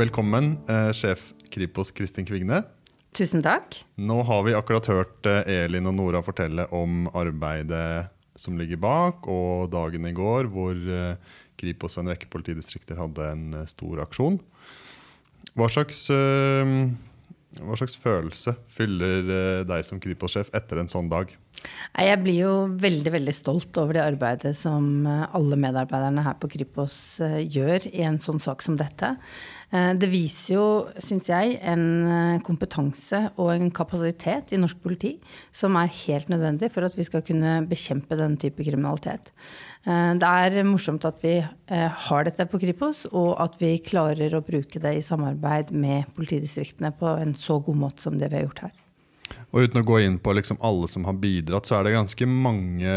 Velkommen, eh, sjef Kripos Kristin Kvigne. Tusen takk. Nå har vi akkurat hørt eh, Elin og Nora fortelle om arbeidet som ligger bak, og dagen i går hvor eh, Kripos og en rekke politidistrikter hadde en stor aksjon. Hva slags, hva slags følelse fyller deg som Kripos-sjef etter en sånn dag? Jeg blir jo veldig veldig stolt over det arbeidet som eh, alle medarbeiderne her på Kripos eh, gjør i en sånn sak som dette. Eh, Det viser jo, syns jeg, en kompetanse og en kapasitet i norsk politi som er helt nødvendig for at vi skal kunne bekjempe denne type kriminalitet. Det er morsomt at vi har dette på Kripos, og at vi klarer å bruke det i samarbeid med politidistriktene på en så god måte som det vi har gjort her. Og uten å gå inn på liksom alle som har bidratt, så er det ganske mange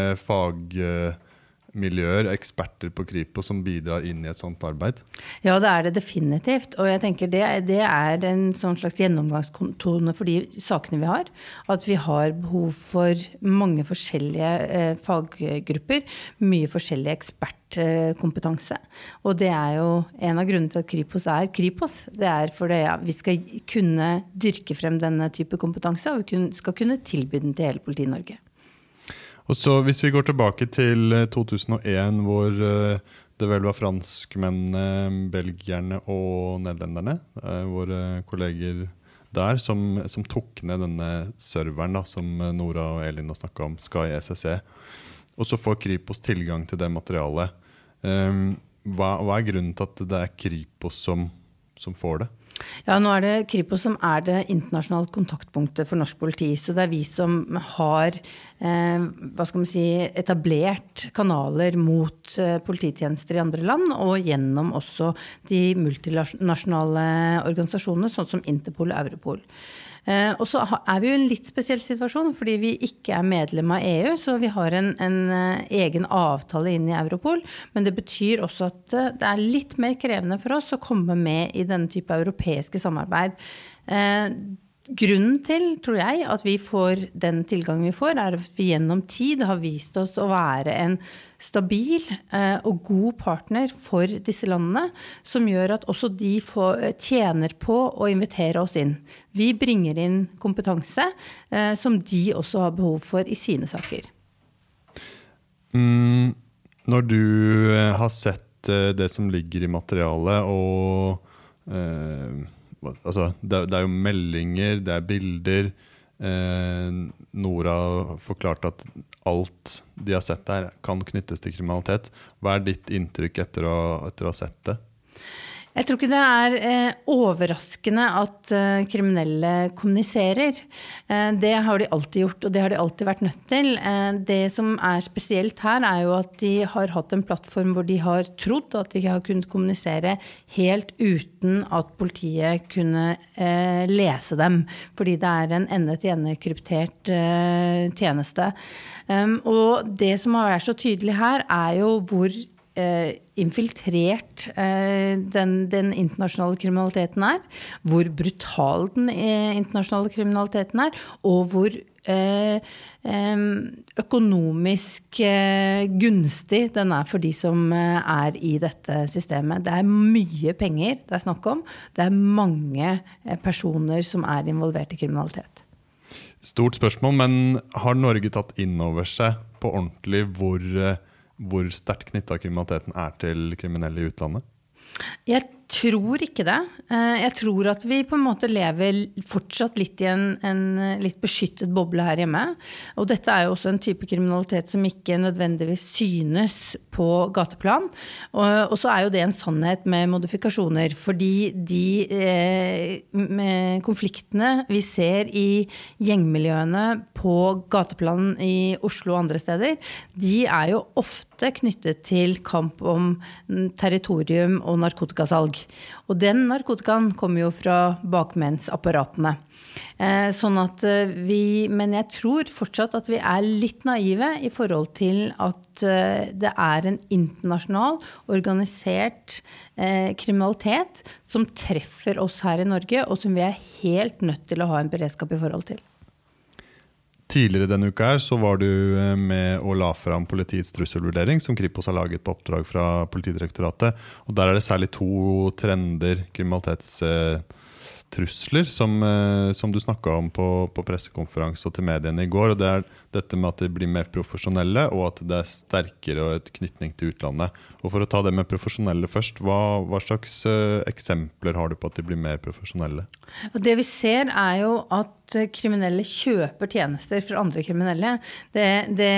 fagmiljøer, eksperter på Kripos, som bidrar inn i et sånt arbeid. Ja, det er det definitivt. Og jeg tenker det, det er en sånn slags gjennomgangstone for de sakene vi har. At vi har behov for mange forskjellige eh, faggrupper. Mye forskjellig ekspertkompetanse. Og det er jo en av grunnene til at Kripos er Kripos. Det er fordi ja, vi skal kunne dyrke frem denne type kompetanse, og vi kun, skal kunne tilby den til hele Politi-Norge. Og så Hvis vi går tilbake til eh, 2001, hvor eh, det vel var franskmennene, belgierne og nederlenderne, eh, våre kolleger der, som, som tok ned denne serveren da, som Nora og Elin har snakka om, Sky SSE. Og så får Kripos tilgang til det materialet. Um, hva, hva er grunnen til at det er Kripos som, som får det? Ja, nå er det Kripos som er det internasjonale kontaktpunktet for norsk politi. Så det er vi som har eh, hva skal man si, etablert kanaler mot eh, polititjenester i andre land, og gjennom også de multinasjonale organisasjonene, sånn som Interpol og Europol. Eh, og så er vi jo i en litt spesiell situasjon fordi vi ikke er medlem av EU. Så vi har en, en eh, egen avtale inn i Europol. Men det betyr også at eh, det er litt mer krevende for oss å komme med i denne type europeiske samarbeid. Grunnen til, tror jeg, at vi får den tilgangen vi får, er at vi gjennom tid har vist oss å være en stabil eh, og god partner for disse landene, som gjør at også de får, tjener på å invitere oss inn. Vi bringer inn kompetanse eh, som de også har behov for i sine saker. Mm, når du eh, har sett det som ligger i materialet, og eh, altså, det, det er jo meldinger, det er bilder. Eh, Nora forklart at alt de har sett der, kan knyttes til kriminalitet. Hva er ditt inntrykk etter å, etter å ha sett det? Jeg tror ikke det er eh, overraskende at eh, kriminelle kommuniserer. Eh, det har de alltid gjort, og det har de alltid vært nødt til. Eh, det som er spesielt her, er jo at de har hatt en plattform hvor de har trodd at de har kunnet kommunisere helt uten at politiet kunne eh, lese dem. Fordi det er en ende-til-ende-kryptert eh, tjeneste. Um, og det som har vært så tydelig her, er jo hvor infiltrert eh, den, den internasjonale kriminaliteten er. Hvor brutal den eh, internasjonale kriminaliteten er. Og hvor eh, økonomisk eh, gunstig den er for de som eh, er i dette systemet. Det er mye penger det er snakk om. Det er mange eh, personer som er involvert i kriminalitet. Stort spørsmål, men har Norge tatt inn over seg på ordentlig hvor, eh, hvor sterkt knytta kriminaliteten er til kriminelle i utlandet? Jeg tror ikke det. Eh, Jeg tror at vi på en måte lever fortsatt litt i en, en litt beskyttet boble her hjemme. Og dette er jo også en type kriminalitet som ikke nødvendigvis synes på gateplan. Og, og så er jo det en sannhet med modifikasjoner. Fordi de eh, konfliktene vi ser i gjengmiljøene på gateplan i Oslo og andre steder, de er jo ofte knyttet til kamp om mm, territorium og narkotikasalg. Og den narkotikaen kommer jo fra bakmennsapparatene. Eh, sånn at eh, vi, men jeg tror fortsatt at vi er litt naive i forhold til at eh, det er en internasjonal, organisert kriminalitet som treffer oss her i Norge, og som vi er helt nødt til å ha en beredskap i forhold til. Tidligere denne uka her så var du eh, med og la fram politiets trusselvurdering, som Kripos har laget på oppdrag fra Politidirektoratet. Og Der er det særlig to trender, kriminalitetstrusler, som, eh, som du snakka om på, på pressekonferanse og til mediene i går. og Det er dette med at de blir mer profesjonelle, og at det er sterkere og et knytning til utlandet. Og For å ta det med profesjonelle først, hva, hva slags uh, eksempler har du på at de blir mer profesjonelle? Det vi ser, er jo at kriminelle kjøper tjenester fra andre kriminelle. Det, det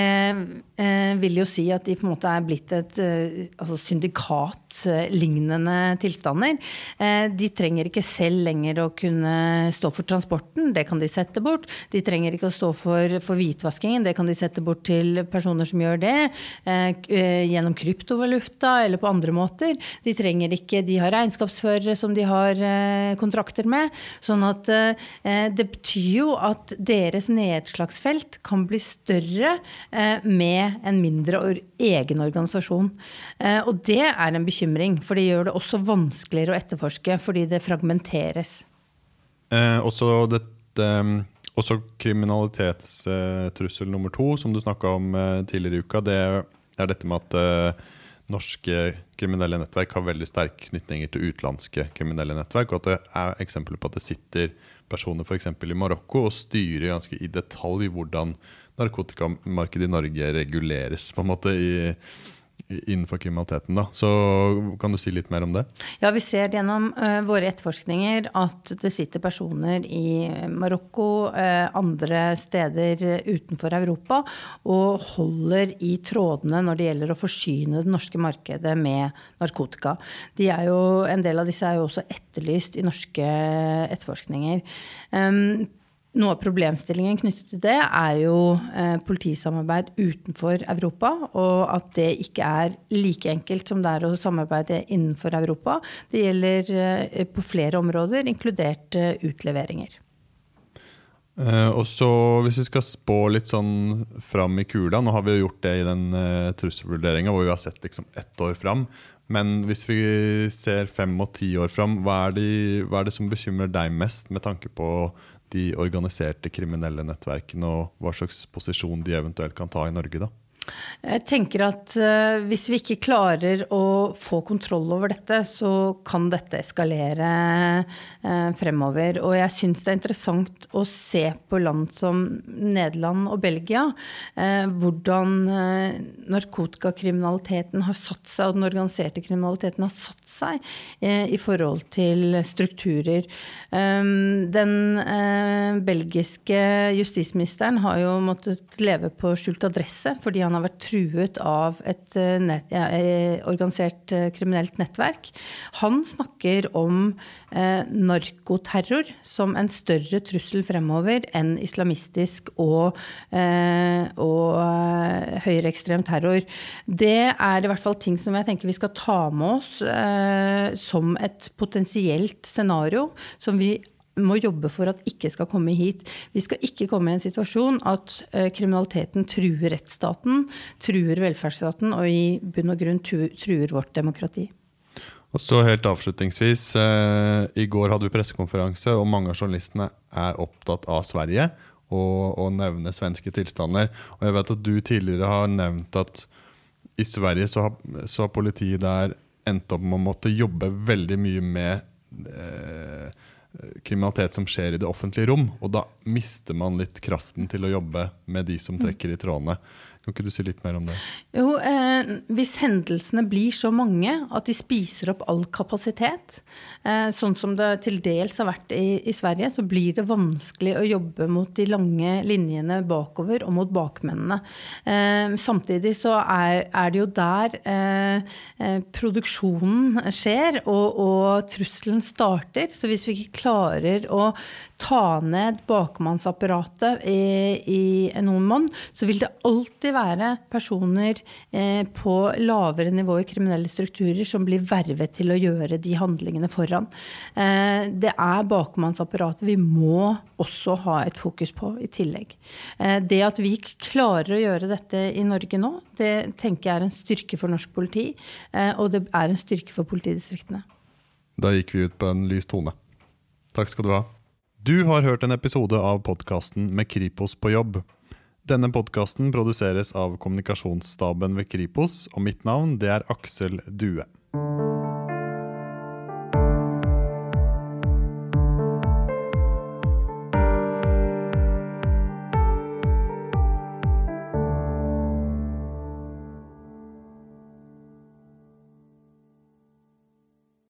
eh, vil jo si at de på en måte er blitt et eh, altså syndikatlignende tilstander. Eh, de trenger ikke selv lenger å kunne stå for transporten, det kan de sette bort. De trenger ikke å stå for, for hvitvaskingen. Det kan de sette bort til personer som gjør det, eh, eh, gjennom kryptovaluta eller på andre måter. De trenger ikke, de har regnskapsførere som de har eh, kontrakter med. Sånn at det betyr jo at deres nedslagsfelt kan bli større med en mindre egen organisasjon. Og det er en bekymring, for det gjør det også vanskeligere å etterforske fordi det fragmenteres. Eh, også dette også kriminalitetstrussel nummer to, som du snakka om eh, tidligere i uka, det er dette med at eh, norske kriminelle nettverk har veldig sterke knytninger til utenlandske kriminelle nettverk. Og at det er eksempler på at det sitter personer f.eks. i Marokko og styrer ganske i detalj hvordan narkotikamarkedet i Norge reguleres. på en måte i innenfor kriminaliteten. Da. Så Kan du si litt mer om det? Ja, Vi ser gjennom uh, våre etterforskninger at det sitter personer i Marokko, uh, andre steder utenfor Europa, og holder i trådene når det gjelder å forsyne det norske markedet med narkotika. De jo, en del av disse er jo også etterlyst i norske etterforskninger. Um, noe av problemstillingen knyttet til det er jo eh, politisamarbeid utenfor Europa, og at det ikke er like enkelt som det er å samarbeide innenfor Europa. Det gjelder eh, på flere områder, inkludert eh, utleveringer. Eh, og så Hvis vi skal spå litt sånn fram i kula Nå har vi jo gjort det i den eh, trusselvurderinga hvor vi har sett liksom ett år fram. Men hvis vi ser fem og ti år fram, hva er, de, hva er det som bekymrer deg mest med tanke på de organiserte kriminelle nettverkene, og hva slags posisjon de eventuelt kan ta i Norge? da? Jeg tenker at uh, Hvis vi ikke klarer å få kontroll over dette, så kan dette eskalere uh, fremover. Og jeg syns det er interessant å se på land som Nederland og Belgia. Uh, hvordan narkotikakriminaliteten har satt seg, og den organiserte kriminaliteten har satt seg i forhold til strukturer. Um, den belgiske justisministeren har jo måttet leve på skjult adresse fordi han har vært truet av et eh, nett, ja, eh, organisert eh, kriminelt nettverk. Han snakker om eh, narkoterror som en større trussel fremover enn islamistisk og, eh, og høyreekstrem terror. Det er i hvert fall ting som jeg tenker vi skal ta med oss eh, som et potensielt scenario som vi må jobbe for at ikke skal komme hit. Vi skal ikke komme i en situasjon at uh, kriminaliteten truer rettsstaten, truer velferdsstaten og i bunn og grunn truer vårt demokrati. Og så helt avslutningsvis, uh, I går hadde vi pressekonferanse, og mange av journalistene er opptatt av Sverige og, og nevner svenske tilstander. Og jeg vet at du tidligere har nevnt at i Sverige så har, så har politiet der endt opp med å måtte jobbe veldig mye med eh, kriminalitet som skjer i det offentlige rom. Og da mister man litt kraften til å jobbe med de som trekker i trådene. Kan ikke du si litt mer om det? Jo, eh, Hvis hendelsene blir så mange at de spiser opp all kapasitet, eh, sånn som det til dels har vært i, i, Sverige, så blir det vanskelig å jobbe mot de lange linjene bakover og mot bakmennene. Eh, samtidig så er, er, det jo der eh, eh, produksjonen skjer og, og trusselen starter. Så hvis vi ikke klarer å ta ned bakmannsapparatet i, i noen monn, så vil det alltid være personer eh, på lavere nivå i kriminelle strukturer som blir vervet til å gjøre de handlingene foran. Eh, det er bakmannsapparatet vi må også ha et fokus på i tillegg. Eh, det at vi klarer å gjøre dette i Norge nå, det tenker jeg er en styrke for norsk politi, og det er en styrke for politidistriktene. Da gikk vi ut på en lys tone. Takk skal du ha. Du har hørt en episode av podkasten Med Kripos på jobb. Denne podkasten produseres av kommunikasjonsstaben ved Kripos, og mitt navn det er Aksel Due.